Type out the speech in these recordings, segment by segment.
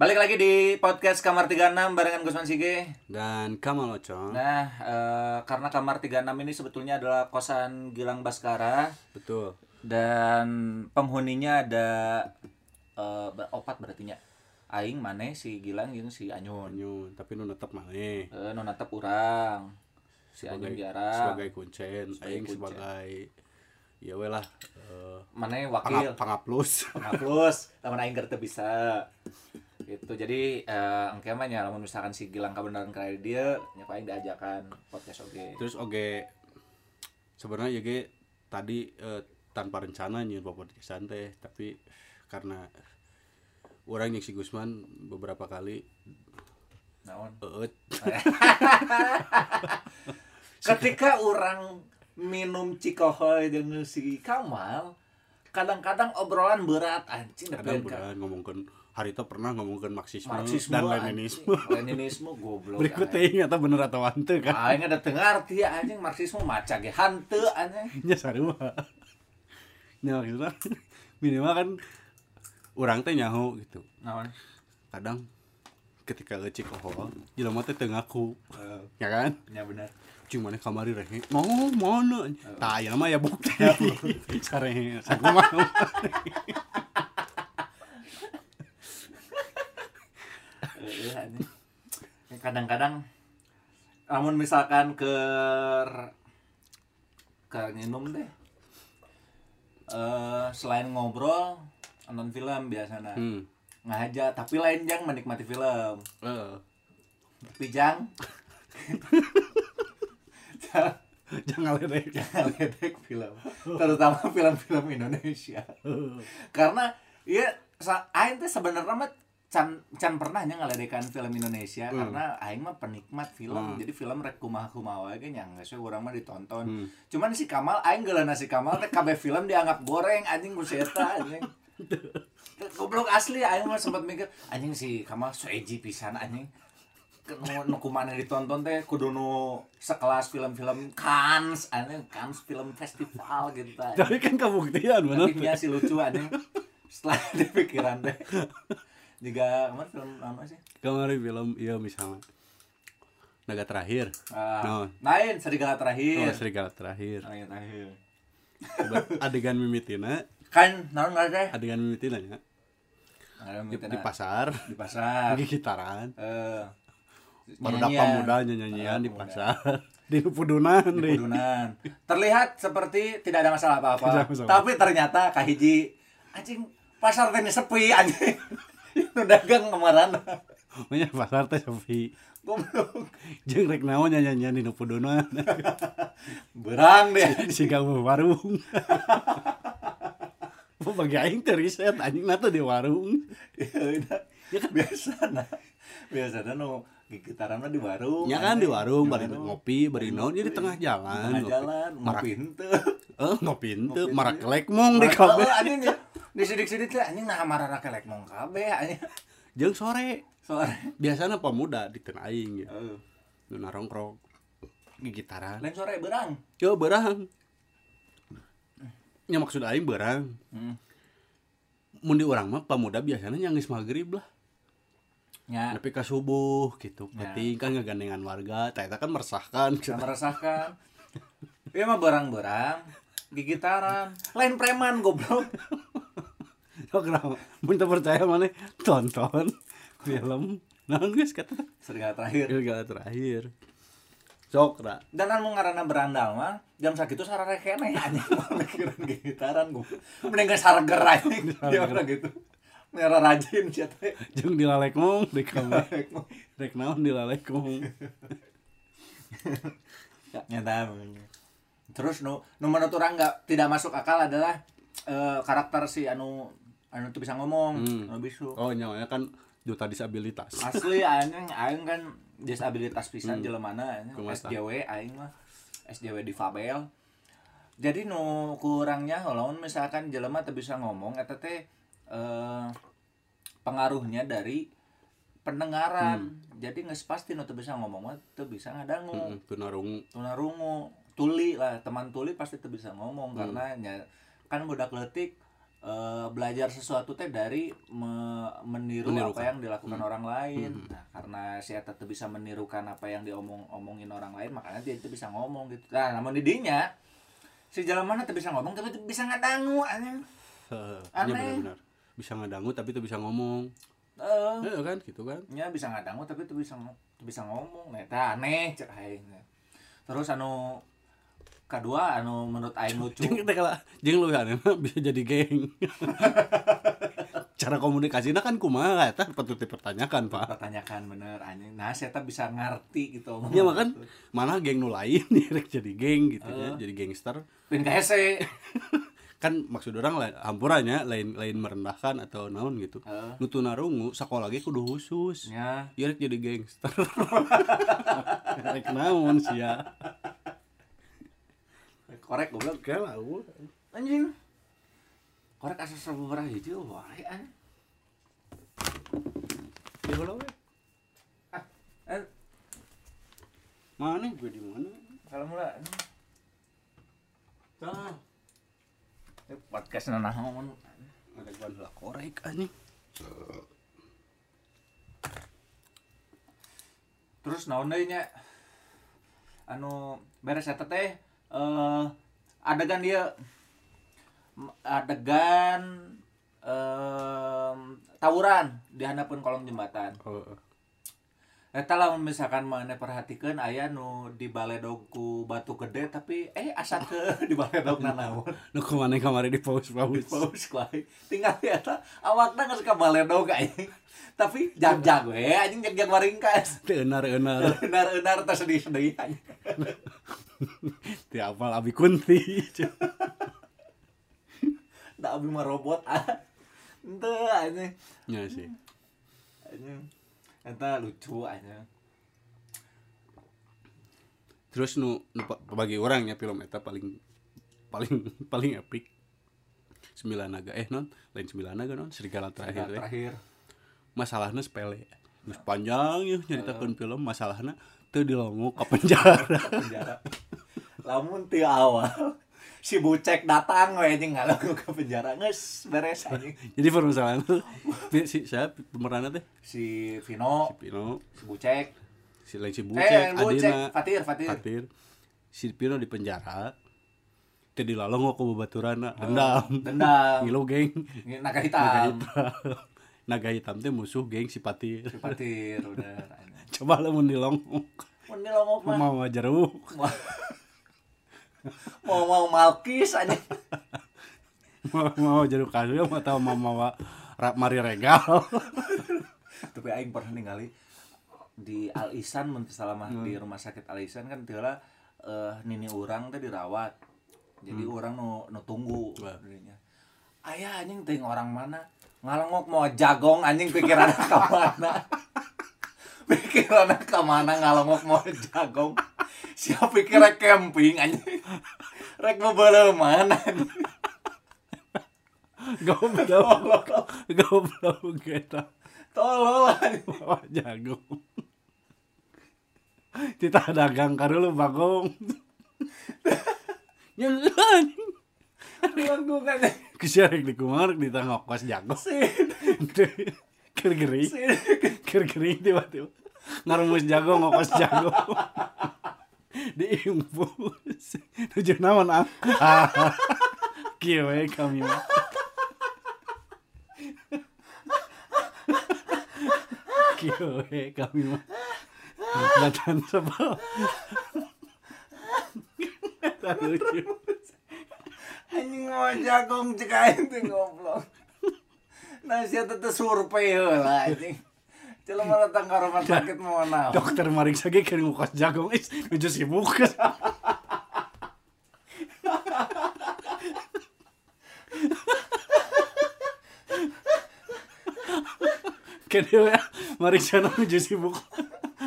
Balik lagi di podcast Kamar 36 barengan Gusman Sige. dan Kamal Ocong. Nah, eh, karena Kamar 36 ini sebetulnya adalah kosan Gilang Baskara Betul. dan penghuninya ada eh, ber- opat berarti nya. Aing maneh si Gilang jeung si Anyun. Anyun, tapi nu netep maneh Eh nu natep urang. Si Anyun sebagai, biara. sebagai kuncen, Sebagai aing kuncen. sebagai ya we lah eh, Maneh pangap, wakil. pangaplus. Pengaplus, lamun aing teu bisa. Gitu. Jadi eh engke mah misalkan si Gilang kabeneran kaya dia, nya ku aing diajakan podcast oge. Terus oge sebenarnya ya ge tadi eh, tanpa rencana nyeun podcast teh, tapi karena orang yang si Gusman beberapa kali Naon? eut Ketika orang minum cikohoy dengan si Kamal, kadang-kadang obrolan berat anjing kadang bukan ngomongkan hari itu pernah ngomongkan marxisme, marxisme dan anjing. leninisme. Leninisme goblok. berikut anjing. teh atau bener atau hante kan? Aing ada dengar ti anjing. Marxisme maca ge hanteu anjing. nya sarua nya maksudnya minimal kan orang teh nyaho gitu. Naon? kadang ketika ngecik oh jelema teh teu ngaku. Eh, ya kan? Nya bener. cuma nih kamari rehe. No mana tah ya mah ya bukti. Sarehe. Sakumaha Heeh, anjing. Kadang-kadang namun misalkan ke ke minum deh. Eh selain ngobrol nonton film biasanya. hmm. Ngaja tapi lain jang menikmati film. Eh tapi jang jangan ledek jangan ledek film. Terutama film-film Indonesia. Karena ya sa- aing teh sebenarnya mah can can pernahnya ngaledekan film Indonesia Hmm. karena aing mah penikmat film Hmm. jadi film rek kumaha kumaha ge nya geus we urang mah ditonton. Hmm. cuman si Kamal aing geulana si Kamal teh kabeh film dianggap goreng anjing ku eta anjing. Goblok asli aing mah sempat mikir anjing si Kamal soeji pisan anjing. Nu kumaha ditonton teh kudu nu sekelas film-film Cannes anjing Cannes film festival gitu tapi kan kebuktian bener. Tapi si lucu anjing. Setelah dipikiran teh juga mana film apa sih. Kemarin film iya misalnya. Naga terakhir. Ah, No. lain serigala oh terakhir serigala terakhir. Serigala terakhir. Adegan mimitina. Kan naon nggak teh? Adegan mimitina nya Ada di, di pasar. Di pasar. Lagi gitaran. Eh. Baru dapat muda nyanyian di pasar. Di pudunan di deh Kudunan. terlihat seperti tidak ada masalah apa-apa. Tapi ternyata kahiji anjing pasar teh sepi anjing nu dagang kemarin. Makanya pasar teh sepi goblok. Jeung rek naon nyanyian di pudunan berang deh. Siga warung. Oh, bagi aing teh riset anjing na tuh di warung. ya kan? Biasa nah biasa nu gitaran mah di warung Ya kan di warung bari ngopi, bari naon jadi tengah jalan. tengah jalan ngopi henteu Eh, ngopi henteu, marak kelek mong di kabeh. Ya. Di sidik-sidik teh anjing nah marah kelek mong kabeh anjing. Jeung sore Sore. biasana pemuda di teu aing ya. Heeh. Nu narongkrong gitaran. Lain sore berang. Yo berang. Ya maksud aing berang. Hmm. Mun di urang mah pemuda biasanya nyangis maghrib lah. Ya, Tapi ka subuh gitu. Ya. Penting kan ngegandengan warga, eta kan meresahkan. bisa merasakan. Iya mah berang-berang gigitaran. Lain preman goblok. Oh, kenapa? Mun percaya mana tonton film. Naon geus kata? Serigala terakhir. Gila terakhir. Sok da. Dan anu ngaranna berandal mah jam sakitu sarare keneh anjing mau mikirin gigitaran goblok. Mending geus sarger anjing. Dia orang gitu. Merah rajin sia teh. Jeung dilalek mong di kamar. Rek naon dilalek mong. nyata terus nu nu menurut orang nggak tidak masuk akal adalah eh, karakter si anu anu tuh bisa ngomong Hmm. anu bisu Oh nyawanya kan duta disabilitas. asli aing aing kan disabilitas pisan Hmm. jelemana anjing. SJW aing mah SJW di Fabel jadi nu kurangnya lamun misalkan jelema teu bisa ngomong eta teh eh, pengaruhnya dari pendengaran jadi nggak pasti nu teu bisa ngomong mah teu bisa ngadangu Heeh, tunarungu. tunarungu tuli lah teman tuli pasti tuh bisa ngomong Hmm. karena kan budak letik eh, belajar sesuatu teh dari me- meniru meniru Menirukan. apa yang dilakukan orang lain. Nah karena si eta teu bisa menirukan apa yang diomong omongin orang lain makanya dia itu bisa ngomong gitu. Nah namun di dinya si jalan mana tuh bisa ngomong tapi teu bisa ngadangu anjing Heeh, Aneh. benar-benar. Bisa ngadangu tapi tuh bisa ngomong. Eh, Heeh kan gitu kan? Nya bisa ngadangu tapi teu bisa teu bisa ngomong nah aneh cek aing terus anu kedua anu menurut aing lucu. Jeung teh kala jeung lu aneh bisa jadi geng. Cara komunikasinya kan kumaha eta? Patut dipertanyakan pak. Pertanyakan bener. Anjing. Nah saya bisa ngerti gitu ya makan mana geng nu lain rek jadi geng gitu ya Heeh. jadi gangster. Pin ka hese kan maksud orang lain hampurannya lain lain merendahkan atau naon gitu. Heeh. nutu narungu sekolah lagi kudu khusus. Ya rek jadi gangster. Rek naon sih ya korek goblok. Kalau anjing. Korek asa sabaraha hiji wae anjing ya kalau we. eh. Mana gue di mana? Kalau mula Tah, eh, podcast nanaon ada gua lah korek anjing. Terus naon deui nya anu beres eta teh eh adegan dia adegan em tawuran di handapun kolong jembatan. Oh, Eta lah misalkan mana perhatikan ayah nu di baledog ku batu gede tapi eh asa ke di baledog nanaon nu ke mana kemarin di paus paus paus kuai. Tinggal ya eta awakna geus ka baledog anjing tapi jag-jag we anjing jag-jag waringkas. Teu enar enar enar-enar teh sedih-sedih anjing teu apal abi kunti. Da abi mah robot ah. Henteu anjing ya sih. Anjing eta lucu anjing terus nu, nu bagi orang ya film eta paling paling paling epic. Sembilan naga eh non? Lain sembilan naga non? Serigala terakhir we. terakhir. Masalahnya sepele. Terus panjang ya nyeritakan film masalahnya tuh dilongok ke penjara. Penjara lamun ti awal si bucek datang we anjing ngalang ke penjara geus beres anjing. Jadi permasalahan tuh si saya pemerannya teh? Si Vino si Pino si bucek. Si lain si eh Bucek bucek Adina. Fatir Fatir. Fatir. Si Pino di penjara teh dilalong ke babaturana dendam. dendam. Ngilu geng. Naga naga hitam. Hitam. Naga hitam teh musuh geng si Patir si Fatir udah coba lah mun dilongok. Mun dilongok mah. Mau jeruk mau mau mau malkis anjing mau mau jeruk kayu atau mau mau rap mari regal. Tapi aing pernah ningali di Al teu salah mah di rumah sakit Al Ihsan kan teu lah eh nini urang teh dirawat. Jadi orang nu nu tunggu. Wah. dirinya ayah anjing ting orang mana? Ngalengok mau jagong anjing pikirannya ke mana? Pikirannya ke mana ngalengok mau jagong siapa pikirnya camping anjing? Rek mau mana? Anjing. goblok goblok kita tolol bawa jagung. Kita dagang karo lu bagong. Anjing. Ganggu kan. Kesarek di kumar di tengah kos sih ker gering tiba-tiba. Ngarumus jagung ngokos jagung diimpus tujuh naon ah? Kieu we kami mah kieu we kami mah Datang sebab Tak lucu. Anjing mau jagong cek aing teh goblok. Nah sia teh teh survei heula anjing Jelema datang ke rumah sakit mau naon Dokter mariksa ge keur ngukos jagung is nuju sibuk. Kene we mariksa nuju sibuk.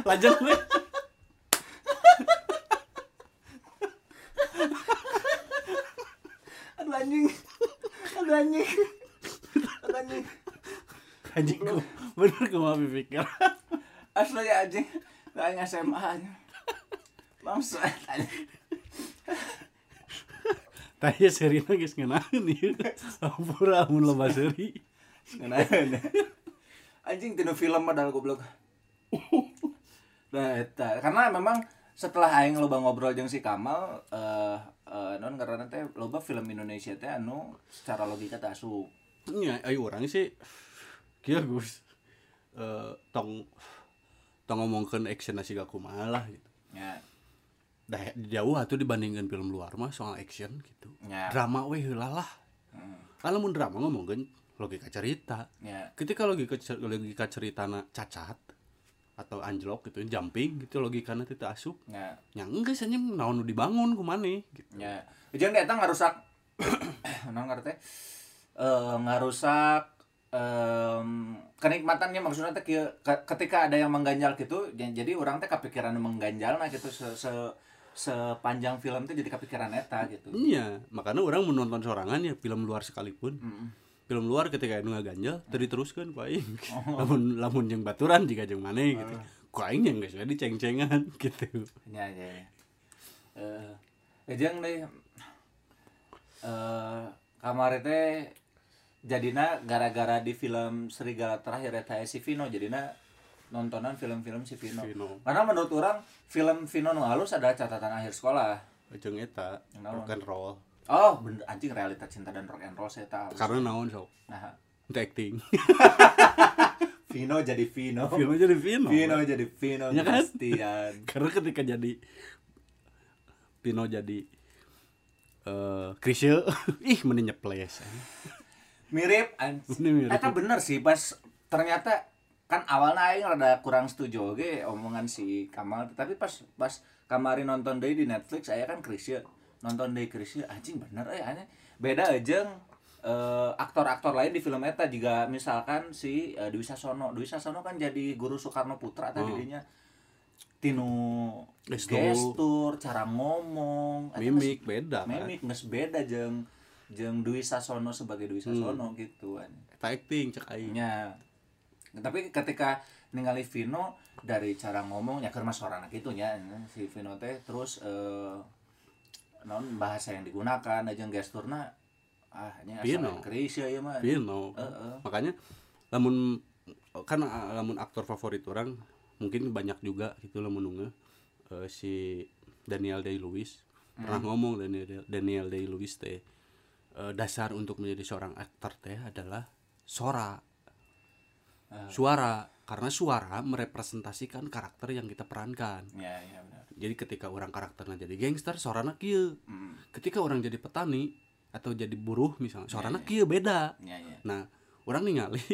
Lanjut we. aduh anjing. Aduh anjing. Aduh anjing. Anjing bener ku mah pikir. asli ya anjing kayak SMA anjing bangsa anjing Tanya seri geus ngeunaan ieu. Ampura mun loba seri. Ngenaeun. anjing tinu film padahal goblok nah eta karena memang setelah aing loba ngobrol jeung si Kamal eh eh, non karena teh loba film Indonesia teh anu secara logika teh asup Iya, ayo orang sih kia Gus. Eh tong tong ngomongkeun action nasi gak kumaha lah gitu. nya Dah jauh atuh dibandingkan film luar mah soal action gitu. nya Drama we heula lah. Hmm, Kalau mun drama ngomongkeun logika cerita. nya Ketika logika logika ceritana cacat atau anjlok gitu jumping gitu logikana teh teu asup. nya Nya geus anjing naon dibangun ku maneh gitu. nya jeung eta ngarusak non ngarti teh eh ngarusak em, kenikmatannya maksudnya teh ketika ada yang mengganjal gitu jadi orang teh kepikiran mengganjal nah gitu se, se sepanjang film teh jadi kepikiran eta gitu Iya, makanya orang menonton sorangan ya film luar sekalipun. Mm. film luar ketika anu ngaganjal teu diteruskeun ku aing. lamun lamun jeung baturan jika jeung maneh gitu. Ku aing yang geus we ceng-cengan gitu. Ya, ya, ya. Eh, ejeng deh. Eh, kamari teh jadina gara-gara di film Serigala terakhir eta si Vino jadina nontonan film-film si Vino. Vino. Karena menurut orang film Vino nu halus adalah catatan akhir sekolah. Jeung eta rock and roll. Oh, bener anjing realita cinta dan rock and roll saya tahu. Karena naon sok? Nah, acting. Vino jadi Vino. film jadi Vino. Vino jadi Vino. Ya kan? Bastian. Karena ketika jadi Vino jadi eh Krisye, ih mending nyeples. Mirip Ini mirip. Eta bener sih pas ternyata kan awalnya aing rada kurang setuju oke omongan si Kamal tapi pas pas kemarin nonton deui di Netflix saya kan Krisya nonton deui Krisya anjing bener eh aneh beda aja aktor-aktor lain di film eta juga misalkan si eh, Dwi Sasono Dwi Sasono kan jadi guru Soekarno Putra tadi Oh. dinya tinu Gestur. gestur cara ngomong Mimik beda kan. mimik geus beda jeung jeung Dwi Sasono sebagai Dwi Sasono gitu kan. Acting cek aing. Nya. Tapi ketika ningali Vino dari cara ngomongnya keur mah sorana kitu nya si Vino teh terus eh non bahasa yang digunakan jeung gesturna ah nya Vino. asal Krisya ieu mah. Vino. Heeh. makanya lamun kan uh, lamun aktor favorit orang mungkin banyak juga gitu lamun uh, si Daniel Day Lewis pernah ngomong Daniel Daniel Day Lewis teh uh, dasar untuk menjadi seorang aktor teh adalah suara Ah. suara karena suara merepresentasikan karakter yang kita perankan Ya, ya benar. jadi ketika orang karakternya jadi gangster suaranya kieu Hmm. ketika orang jadi petani atau jadi buruh misalnya suaranya ya. kieu beda Ya, ya. Nah, orang ningali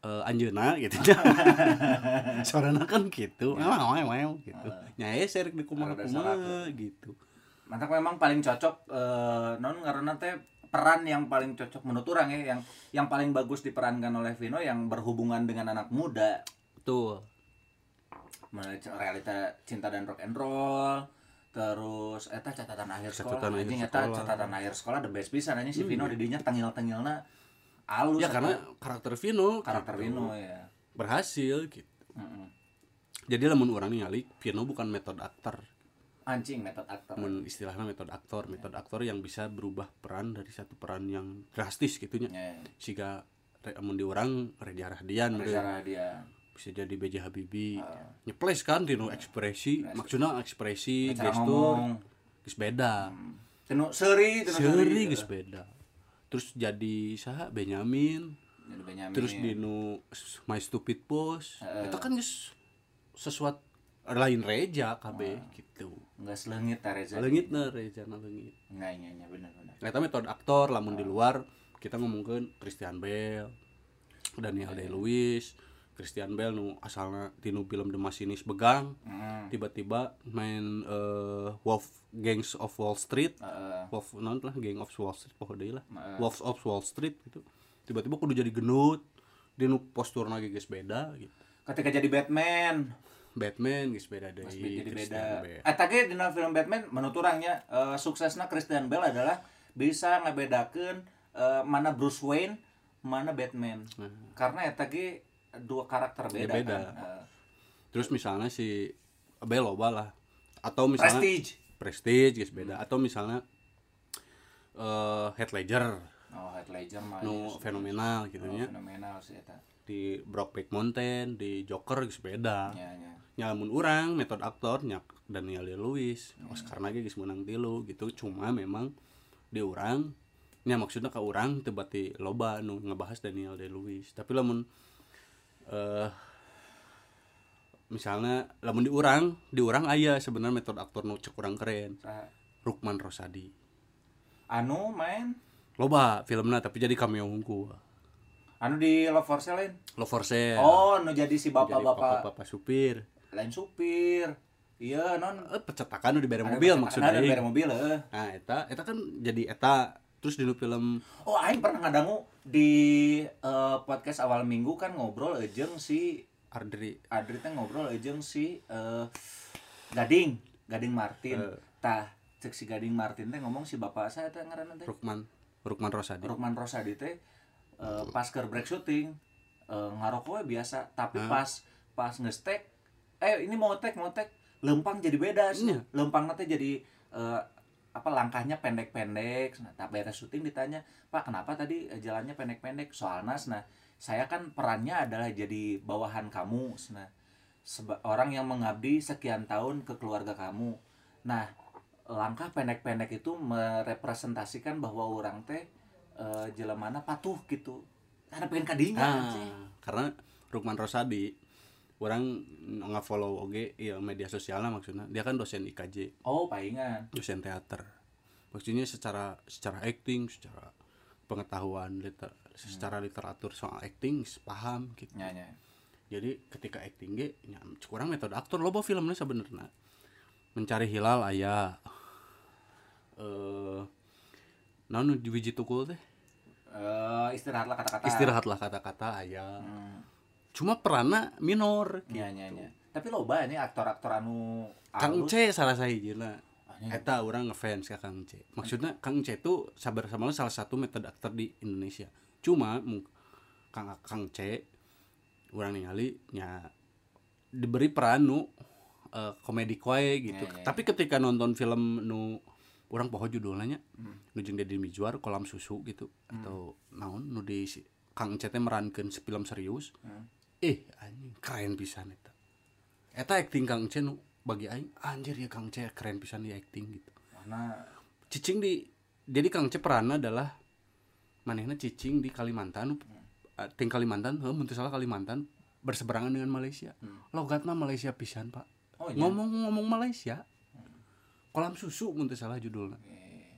eh anjeuna gitu. Suarana kan gitu. Ya. Wow, wow, wow, gitu. Nyae serek di kumaha Rada kumaha gitu. Mantap memang paling cocok eh, non karena teh peran yang paling cocok menurut orang ya yang yang paling bagus diperankan oleh Vino yang berhubungan dengan anak muda Betul. C- realita cinta dan rock and roll terus eta catatan akhir sekolah Catatan anjing eta sekolah. catatan akhir sekolah the best pisan anjing si Vino di dinya tengil-tengilna alus Ya karena karakter Vino karakter gitu. Vino ya berhasil gitu. Mm-mm. Jadi lamun orang ningali Vino bukan metode aktor, anjing metode aktor. Mun istilahnya metode aktor, metode aktor yang bisa berubah peran dari satu peran yang drastis gitunya. ya. Jika mun di orang Reza cara dia bisa jadi BJ Habibie. Ah. nyeples kan tino ekspresi maksudnya ekspresi cara gestur geus beda. Seuri tenu seuri gitu. geus beda. Terus jadi saha Benyamin. Jadi Benyamin. Terus dinu My Stupid Boss. Heeh. itu kan geus sesuatu lain Reja KB gitu enggak selengit ta Reza leungit na Reja na leungit enggak iya iya benar benar Eta metode aktor lamun di luar kita ngomongkeun Christian Bale, Daniel Day-Lewis, Christian Bale nu asalna tinu film The Machinist begang, Heeh. tiba-tiba main eh, Wolf Gangs of Wall Street, Heeh. Wolf non lah Gang of Wall Street pokoknya deui lah. Heeh. Wolves of Wall Street gitu. Tiba-tiba kudu jadi genut, dinu posturna ge geus beda gitu. ketika jadi Batman Batman geus beda deui. Jadi beda. Christian Bale. Eh tadi di film Batman menurut orangnya eh, suksesnya Christian Bale adalah bisa ngebedakan eh, mana Bruce Wayne, mana Batman. Karena eta ge dua karakter beda. Ya, beda. Kan? Eh, Terus misalnya si Bale loba lah. Atau misalnya Prestige. Prestige guys beda atau misalnya eh Heath Ledger oh Heath Ledger mah nu iya, fenomenal gitu oh, nya fenomenal sih eta di Brokeback Mountain di Joker geus beda nya nya nya lamun urang metode aktor nyak Daniel Lewis Oscar lagi geus menang tilu gitu. Cuma memang di urang nya maksudnya ke urang teu bati loba nu ngebahas Daniel Day Lewis tapi lamun eh misalnya lamun di urang di urang aya sebenarnya metode aktor nu cek urang keren? Rukman Rosadi. Anu main? Loba filmnya tapi jadi cameo hungku anu di Love for Sale lain Love for Sale oh nu jadi si Iya. jadi bapak-bapak bapak supir lain supir iya non eh pecetakan nu di bere Ada mobil maksudnya ada di eh. bare mobil eh. nah eta eta kan jadi eta terus di nu film Oh, aing pernah ngadangu di eh, podcast awal minggu kan ngobrol ejeng si Ardri Adri teh ngobrol ejeng si eh, Gading, Gading Martin. Eh. Tah, cek si Gading Martin teh ngomong si bapak saya teh ngaranna teh Rukman Rukman Rosadi Rukman Rosadi teh eh, pas keur break syuting eh, ngarokok we biasa, tapi Hah? pas pas ngestek eh ini mau tek mau tek lempang jadi beda sih. Iya. Lempang nanti jadi eh, apa langkahnya pendek-pendek. Nah, tak beres syuting ditanya, "Pak, kenapa tadi eh, jalannya pendek-pendek?" Soalnya nah, saya kan perannya adalah jadi bawahan kamu. Nah, seba- orang yang mengabdi sekian tahun ke keluarga kamu. Nah, langkah pendek-pendek itu merepresentasikan bahwa orang teh eh, jelemana patuh gitu. Karena pengen kadinya anjing. ah karena Rukman Rosadi orang nggak follow oge ya media sosialnya maksudnya dia kan dosen IKJ Oh, palingan. dosen teater maksudnya secara secara acting secara pengetahuan liter, secara literatur soal acting paham gitu Nya nya. jadi ketika acting ge nya kurang metode aktor loba filmnya sebenarnya mencari hilal aya eh naon nu di biji tukul teh Eh, istirahatlah kata-kata. istirahatlah kata-kata aya Hmm. cuma perannya minor Nya nya nya. Tapi loba ini aktor-aktor anu Kang. C salah sahijina Anjing. eta orang ngefans ka Kang C maksudnya Kang C itu sabar sama salah satu metode aktor di Indonesia cuma mung- Kang Kang C orang ningali nya diberi peran nu eh, komedi kue gitu Ya, ya, tapi ketika nonton film nu orang poho judulnya nya Hmm. jeung Deddy Mizwar kolam susu gitu. Atau naon nu di si- Kang C teh merankeun film serius. Hmm. eh anjing keren pisan eta. Eta acting Kang C nu bagi aing anjir ya Kang C keren pisan di acting gitu. Mana? Cicing di jadi Kang C peranna adalah manehna cicing di Kalimantan uh, ting Kalimantan heuh mun salah Kalimantan berseberangan dengan Malaysia. Hmm. logatna Malaysia pisan Pak. Oh, iya. ngomong-ngomong Malaysia kolam susu mun teu salah judulna Eh,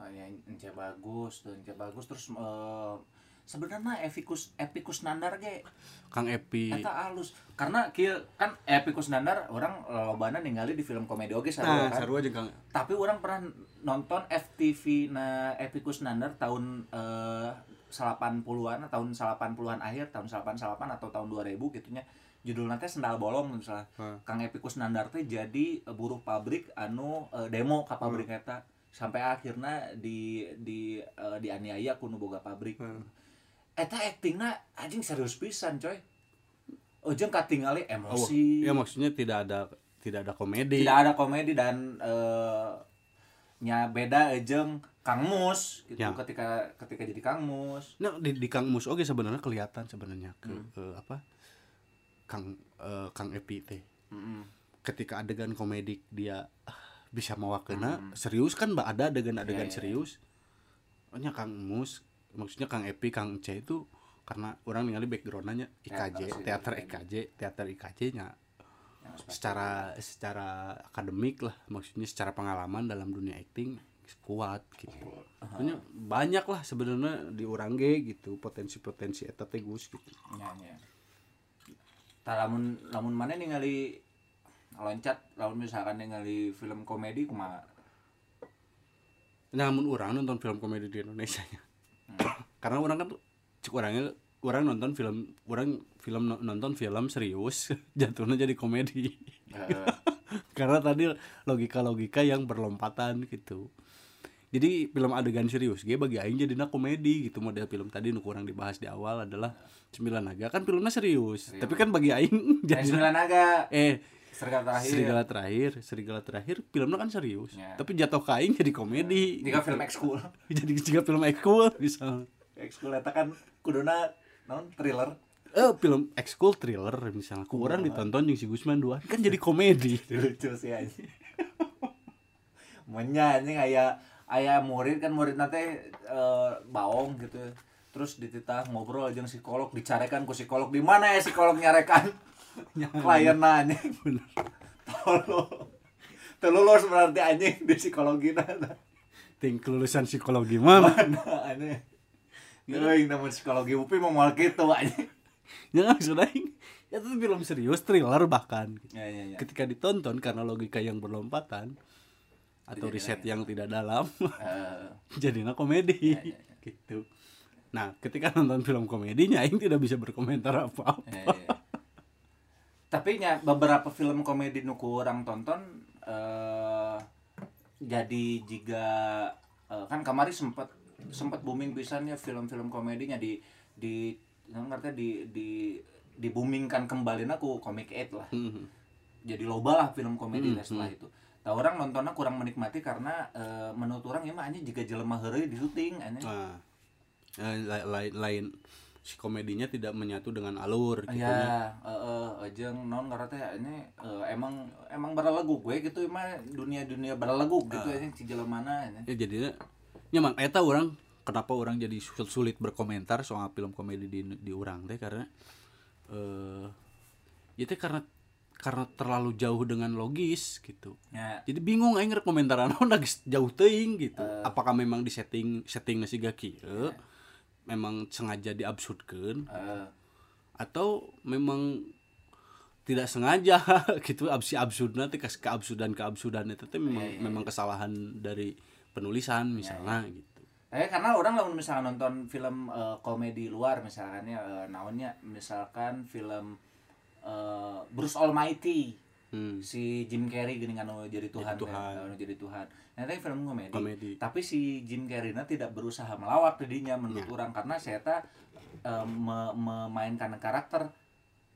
oh, ya, ence bagus tuh, ence bagus. Terus eh, sebenarnya Epicus Epicus Nandar ge? Kang Epi. Eta alus. Karena kieu kan Epicus Nandar orang lobana ningali di film komedi oge nah sarua kan. sarua Kang. Tapi orang pernah nonton FTV na Epicus Nandar tahun eh 80-an tahun 80-an akhir tahun 88 atau tahun 2000 gitunya judul nanti sendal bolong misalnya Hah. Kang Epicus Nandar teh jadi eh, buruh pabrik anu eh, demo ke pabrik eta sampai akhirnya di di eh, dianiaya kuno boga pabrik Hmm. eta aktingna anjing serius pisan coy Ujung katingali oh, emosi ya maksudnya tidak ada tidak ada komedi tidak ada komedi dan eh, nya beda ejeng Kang Mus gitu Ya. ketika ketika jadi Kang Mus Nah, di, di Kang Mus oge sebenarnya kelihatan sebenarnya ke, Hmm. ke apa? Kang eh, Kang Epi teh. Mm-mm. Ketika adegan komedik dia ah, bisa mewakilna Hmm. serius kan mbak ada adegan-adegan Ya, ya, ya. serius. Pokoknya Kang Mus, maksudnya Kang Epi, Kang C itu karena orang ningali backgroundnya IKJ, Teater iya. IKJ, teater IKJ nya secara secara akademik lah, maksudnya secara pengalaman dalam dunia acting kuat gitu. Pokoknya banyak lah sebenarnya di orang ge gitu potensi-potensi eta teh Gus gitu. nya Tah lamun lamun mana ningali loncat lamun misalkan ningali film komedi kumaha Namun orang nonton film komedi di Indonesia nya. Karena orang kan cek orangnya orang nonton film orang film nonton film serius jatuhnya jadi komedi. Eh, Karena tadi logika-logika yang berlompatan gitu. Jadi film adegan serius gue bagi aing jadinya komedi gitu. Model film tadi nu kurang dibahas di awal adalah Sembilan Naga. Kan filmnya serius. Serius. Tapi kan bagi aing dan jadi sembilan naga. Eh serigala terakhir. Serigala terakhir serigala terakhir filmnya kan serius. Ya. tapi jatuh kain jadi komedi. Jika film ekskul. Jadi jika film ekskul bisa ekskul eta kan kuduna non thriller. Eh film ekskul thriller misalnya ku orang ditonton yang si Gusman dua. Kan jadi komedi. Lucu sih anjing. Menya anjing aya aya murid kan murid nanti eh, baong gitu. Terus dititah ngobrol aja psikolog dicarekan ku psikolog. Di mana ya psikolog nyarekan? Klien anjing. Tolong. Telulus berarti anjing di psikologi nana ting kelulusan psikologi mah. Mana aneh? Euy, namun psikologi UPI mau mal gitu anjing. Jangan sudah ya itu film serius thriller bahkan. Ya ya ya. Ketika ditonton karena logika yang berlompatan atau Jadi riset enak. yang tidak dalam Eh, jadinya komedi Ya, ya, ya. gitu nah ketika nonton film komedinya Aing tidak bisa berkomentar apa Ya, ya, ya. Tapi nya beberapa film komedi nuku orang tonton eh jadi jika eh, kan kemarin sempat sempat booming pisannya film-film komedinya di di ngerti di di di boomingkan kembali aku komik 8 lah. Hmm. Jadi loba lah film komedi Hmm, teh setelah itu. Orang nontonnya kurang menikmati karena eh, menurut orang ya mah anjing jika jelema heureuy di syuting anjing. nah eh, la- lain lain si komedinya tidak menyatu dengan alur gitu Ya, heeh, jeung non karena teh ini eh, emang emang baralagu gue gitu mah dunia-dunia baralagu gitu Ah. ya si mana ini. ya jadinya nyaman eta orang kenapa orang jadi sul- sulit berkomentar soal film komedi di di orang teh karena eh ya teh karena karena terlalu jauh dengan logis gitu. Ya, jadi bingung aing rek komentar geus jauh teuing gitu. Eh. apakah memang di setting setting nasi gaki memang sengaja diabsurdkeun? Eh, atau memang tidak sengaja gitu? Absi absurd nanti ke keabsurdan keabsurdan itu teh memang Iya, iya, memang kesalahan dari penulisan misalnya gitu. Eh karena orang lamun misalnya nonton film eh, komedi luar misalkan ya eh, naonnya misalkan film eh, Bruce Almighty hmm. si Jim Carrey gini anu jadi Tuhan, Jadi Tuhan. kan, anu jadi Tuhan. Nah, itu film komedi. Komedi. Tapi si Jim Carrey tidak berusaha melawak dirinya menurut Ya. orang karena saya tak eh, me- memainkan karakter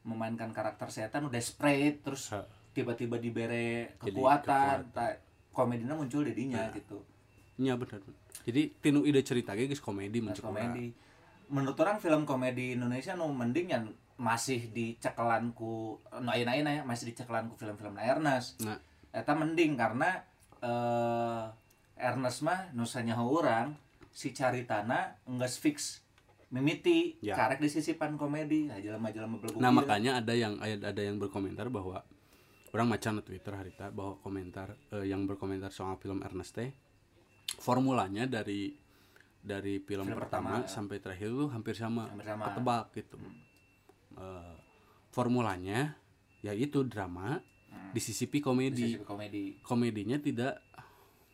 memainkan karakter setan udah desperate terus tiba-tiba dibere kekuatan, kekuatan. ta- komedinya muncul di dinya Nah. gitu. Iya benar. Jadi tinu ide cerita geus komedi urang. komedi. Menurut orang film komedi Indonesia nu mending yang masih dicekelanku nu ayeuna ya masih dicekelanku film-film Ernest. Nah, Eta mending karena eh Ernest mah nu sanyaho urang si caritana enggeus fix mimiti Ya. karek disisipan komedi nah, jelema-jelema belegu nah makanya ada yang ada yang berkomentar bahwa orang macan di Twitter harita bahwa komentar eh, yang berkomentar soal film Ernest teh formulanya dari dari film, Film pertama, pertama, ya. sampai terakhir tuh hampir sama, Hampir sama. ketebak gitu. Eh, formulanya yaitu drama Hmm. disisipi komedi. Disisipi komedi Komedinya tidak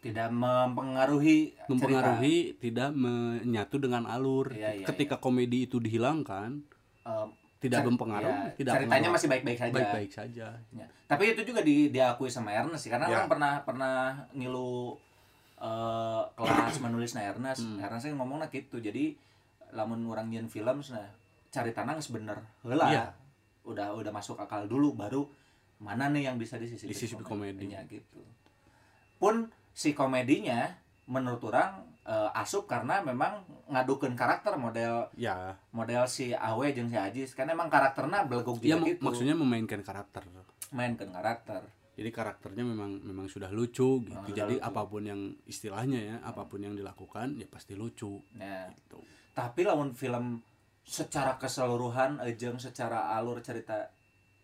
tidak mempengaruhi mempengaruhi, tidak menyatu dengan alur. Iya, iya, Ketika komedi itu dihilangkan, cerita. Eh, tidak cer- mempengaruhi, ya, tidak ceritanya pengaruh. masih baik-baik saja baik-baik saja. Ya. Tapi itu juga di, diakui sama Ernest sih karena Ya. orang pernah pernah ngilu eh, kelas menulis na Ernest. Hmm. Ernest yang ngomongnya gitu. Jadi lamun orang nyen film nah cari tanah geus bener heula. Iya. Udah udah masuk akal dulu baru mana nih yang bisa disisipi Disisipi komedi. Ya, gitu. Pun si komedinya menurut orang eh, asup karena memang ngadukeun karakter model Ya, model si Awe jeung si Ajis kan emang karakternya beleguk ya gitu maksudnya memainkan karakter. mainkan karakter Jadi karakternya memang memang sudah lucu gitu. Memang sudah Jadi lucu. apa pun yang istilahnya ya, apa pun yang dilakukan ya pasti lucu nah gitu. tapi lawan film secara keseluruhan eh, jeung secara alur cerita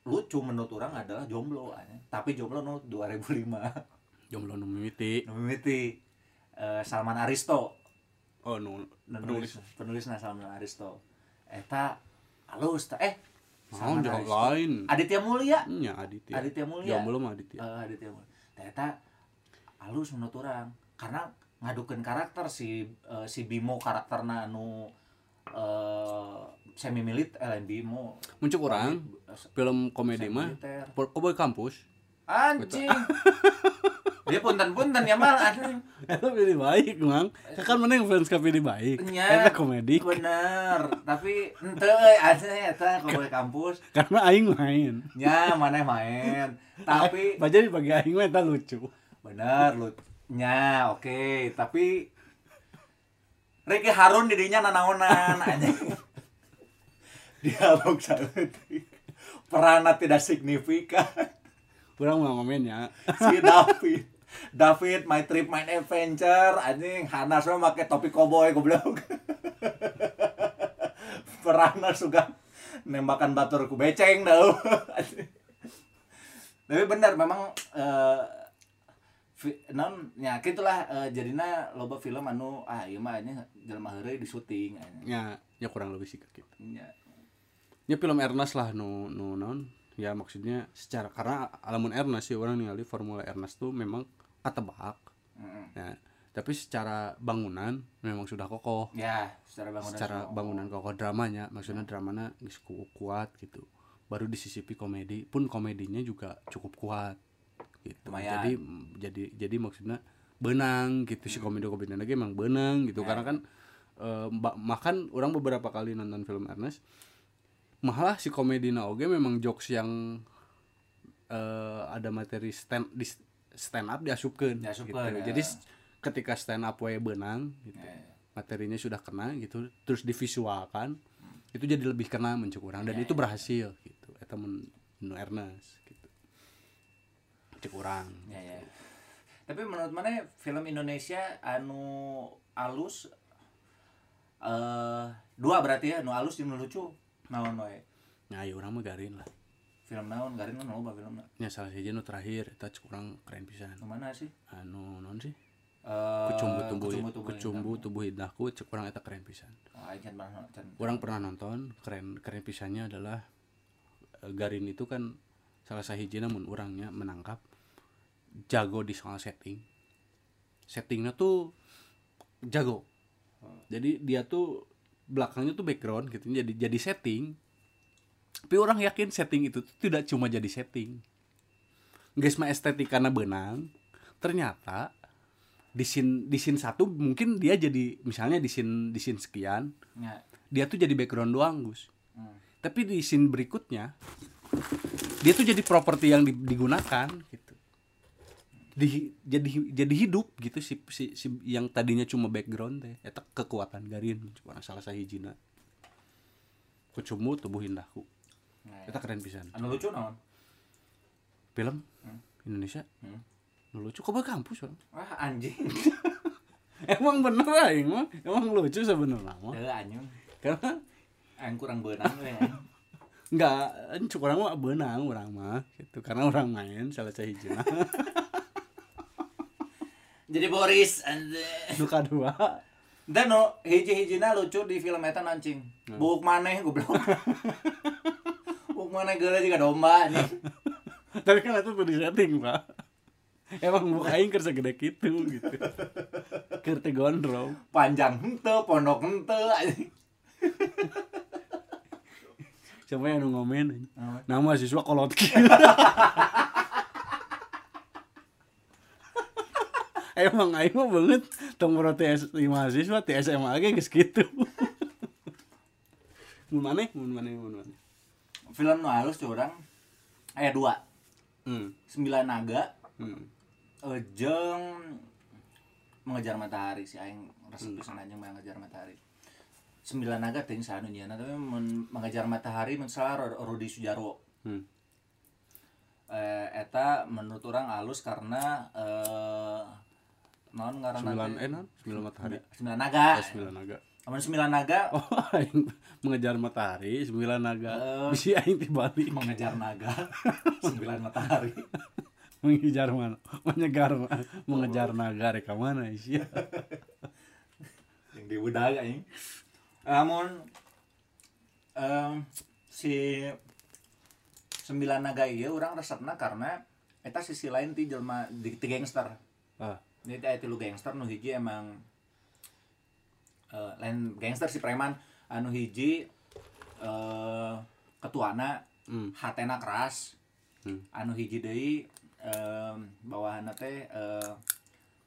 lucu menurut orang adalah jomblo anjing. tapi jomblo nu 2005 Jomblo nu mimiti. nu mimiti eh, Salman Aristo Oh, nu penulis penulisna Salman Aristo eta halus ta eh Mau Salman jauh Aristo. lain. Aditya Mulia Nya Aditya. Aditya Mulia Jomblo mah Aditya. Eh, Aditya Mulia ternyata halus menurut orang karena ngadukeun karakter si eh, si Bimo karakterna anu eh semi milit eh Bimo Muncul orang film komedi mah. Cowboy Kampus. anjing dia punten-punten ya mal anjing Eta pilih baik, Mang. Kan mana yang fans ka pilih baik. Nya, Eta komedi. bener tapi ente asli eta ke kampus Karena aing main. nya mana main tapi baca dibagi aing mah eta lucu. bener lu nya oke tapi Ricky Harun didinya nanaonan anjing. Dialog saeutik perannya tidak signifikan. Kurang mau ngomennya. si David. David my trip my adventure. Anjing Hana semua pakai topi koboi goblok. Perannya suka nembakan batur ku beceng dah tapi benar memang eh non ya gitulah eh, jadinya loba film anu ah ieu mah nya jelema heureuy di syuting anjing. Ya, ya kurang lebih sih kayak gitu. Nya. Ya film Ernest lah nu nu non. Ya maksudnya secara karena alamun Ernest sih orang ningali formula Ernest tuh memang katebak. Mm-mm. Ya. Tapi secara bangunan memang sudah kokoh. ya secara bangunan secara semua. bangunan kokoh dramanya maksudnya dramanya geus ku- kuat gitu baru disisipi komedi pun komedinya juga cukup kuat gitu Lumayan. jadi jadi jadi maksudnya benang gitu si komedi komedi lagi emang benang gitu Ya. karena kan ba- makan orang beberapa kali nonton film Ernest malah si komedi oge memang jokes yang eh, ada materi stand di stand up diasupkeun Diasupkeun, gitu. ya. jadi ketika stand up we benang gitu Ya. materinya sudah kena gitu terus divisualkan itu jadi lebih kena mencuk orang dan Ya, itu berhasil gitu eta mun nu Ernest gitu cek orang Ya, ya. Tapi menurut mana film Indonesia anu alus eh dua berarti ya, anu alus jeung lucu. Naon wae? nah ya orang mah garin lah Film naon? Garin kan loba filmna. nya salah saja nu terakhir eta cek orang keren pisan Nu mana sih? anu non sih Eh kecumbu tubuh Kucumbu Tubuh kecumbu tubuh indahku cek orang eta keren pisan Oh, can. orang pernah nonton keren keren pisannya adalah eh, Garin itu kan salah sahiji namun orangnya menangkap jago di soal setting. Settingnya tuh jago. Jadi dia tuh belakangnya tuh background gitu jadi jadi setting. Tapi orang yakin setting itu tuh tidak cuma jadi setting. Guys mah estetik karena benang. Ternyata di scene di scene satu mungkin dia jadi misalnya di scene di scene sekian Ya. dia tuh jadi background doang Gus. Hmm. tapi di scene berikutnya dia tuh jadi properti yang di- digunakan gitu di, jadi jadi hidup gitu si, si, si yang tadinya cuma background teh eta kekuatan Garin cuma salah sahijina kucumu tubuh indahku. Nah, eta keren pisan. Anu lucu naon? film? Indonesia? Hmm. nu lucu kok kampus orang Wah, anjing. emang bener aing mah. Emang lucu sebenarnya mah. Teu anjing. karena Aing kurang beunang we. enggak cuk orang mah benang orang mah gitu. Karena orang main salah sahijina Jadi Boris anjing. duka dua Dan no, hiji-hijina lucu di film eta nancing. Hmm. Buk maneh goblok. Buk maneh geuleuh juga domba anjing. tapi kan itu tuh di setting pak emang muka aing kerja gede gitu gitu kerja gondrong Panjang henteu, pondok henteu anjing. siapa yang nu ngomen anjing? Apa? nama siswa kolot emang aing mah banget tong bro TS mahasiswa SMA ge geus kitu mun maneh mun maneh mun maneh. Film nu halus tuh orang aya dua. hmm. Sembilan naga. Hmm. Eh, jeung mengejar matahari. Si aing resep pisan anjing mengejar matahari. Sembilan naga teuing sanu nyieuna tapi mun mengejar matahari mun salah Ro- Rudi Sujarwo. hmm. Eh, eta menurut orang halus karena eh naon ngaranna sembilan eh non sembilan matahari. Sembilan naga. Eh, sembilan naga. Amun sembilan naga? Oh aing mengejar matahari sembilan naga. Eh. bisi aing tibalik. Mengejar naga? Sembilan matahari. Mengejar mana? Menyegar mengejar naga rek mana sih yang di budak ini namun em, si sembilan naga iya orang resepna karena eta sisi lain ti jelma di, ti gangster. Ah ini aya tilu gangster nu hiji emang eh, lain gangster si preman. Anu hiji eh ketuana hmm. hatena keras. Hmm. anu hiji deui bawahanna teh eh,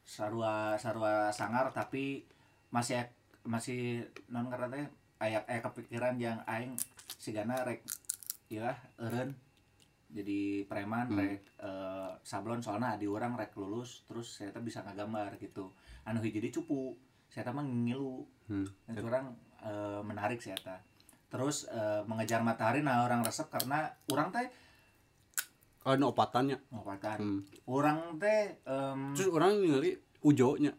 sarua sarua sangar tapi masih masih non karena teh aya aya kepikiran yang aing sigana rek ya eureun jadi preman rek eh, sablon soalnya di orang rek lulus terus saya teh bisa ngagambar gitu anu jadi cupu saya mah ngilu Hmm. itu orang eh, menarik saya teh terus eh, mengejar matahari nah orang resep karena orang teh Oh, ini opatannya. ngobatan Hmm. orang teh em Terus orang ningali Ujo-nya.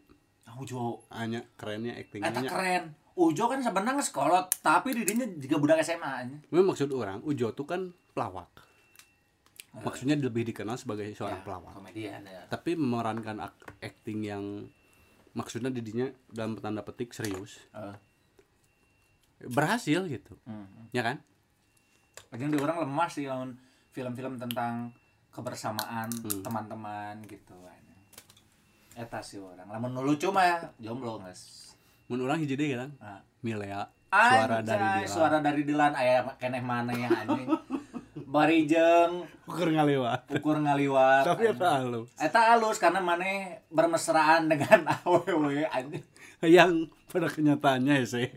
Ujo Hanya kerennya Eta actingnya. keren Ujo kan sebenarnya sekolot tapi dirinya juga budak SMA nya. Maksud orang Ujo tuh kan pelawak. Maksudnya lebih dikenal sebagai seorang Ya, pelawak. komedian ya Tapi memerankan acting yang maksudnya didinya dalam tanda petik serius. Eh, Berhasil gitu. hmm. Ya kan? Lagian di orang lemah sih lawan film-film tentang kebersamaan Hmm. teman-teman gitu eta sih orang lamun lucu mah jomblo guys Mun orang hiji deui kan. nah. Milea suara dari dia. suara dari Dilan aya keneh mana ya anjing Barijeng ukur ngaliwat. Ukur ngaliwat. Tapi ya eta halus. Eh, eta halus karena mana bermesraan dengan aww anjing. Yang pada kenyataannya ya, sih.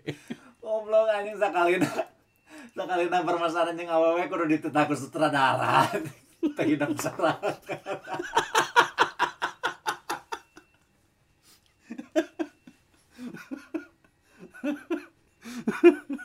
Goblok anjing sekali sakalina bermesraan jeung aww kudu ditetap ke Ha ha ha.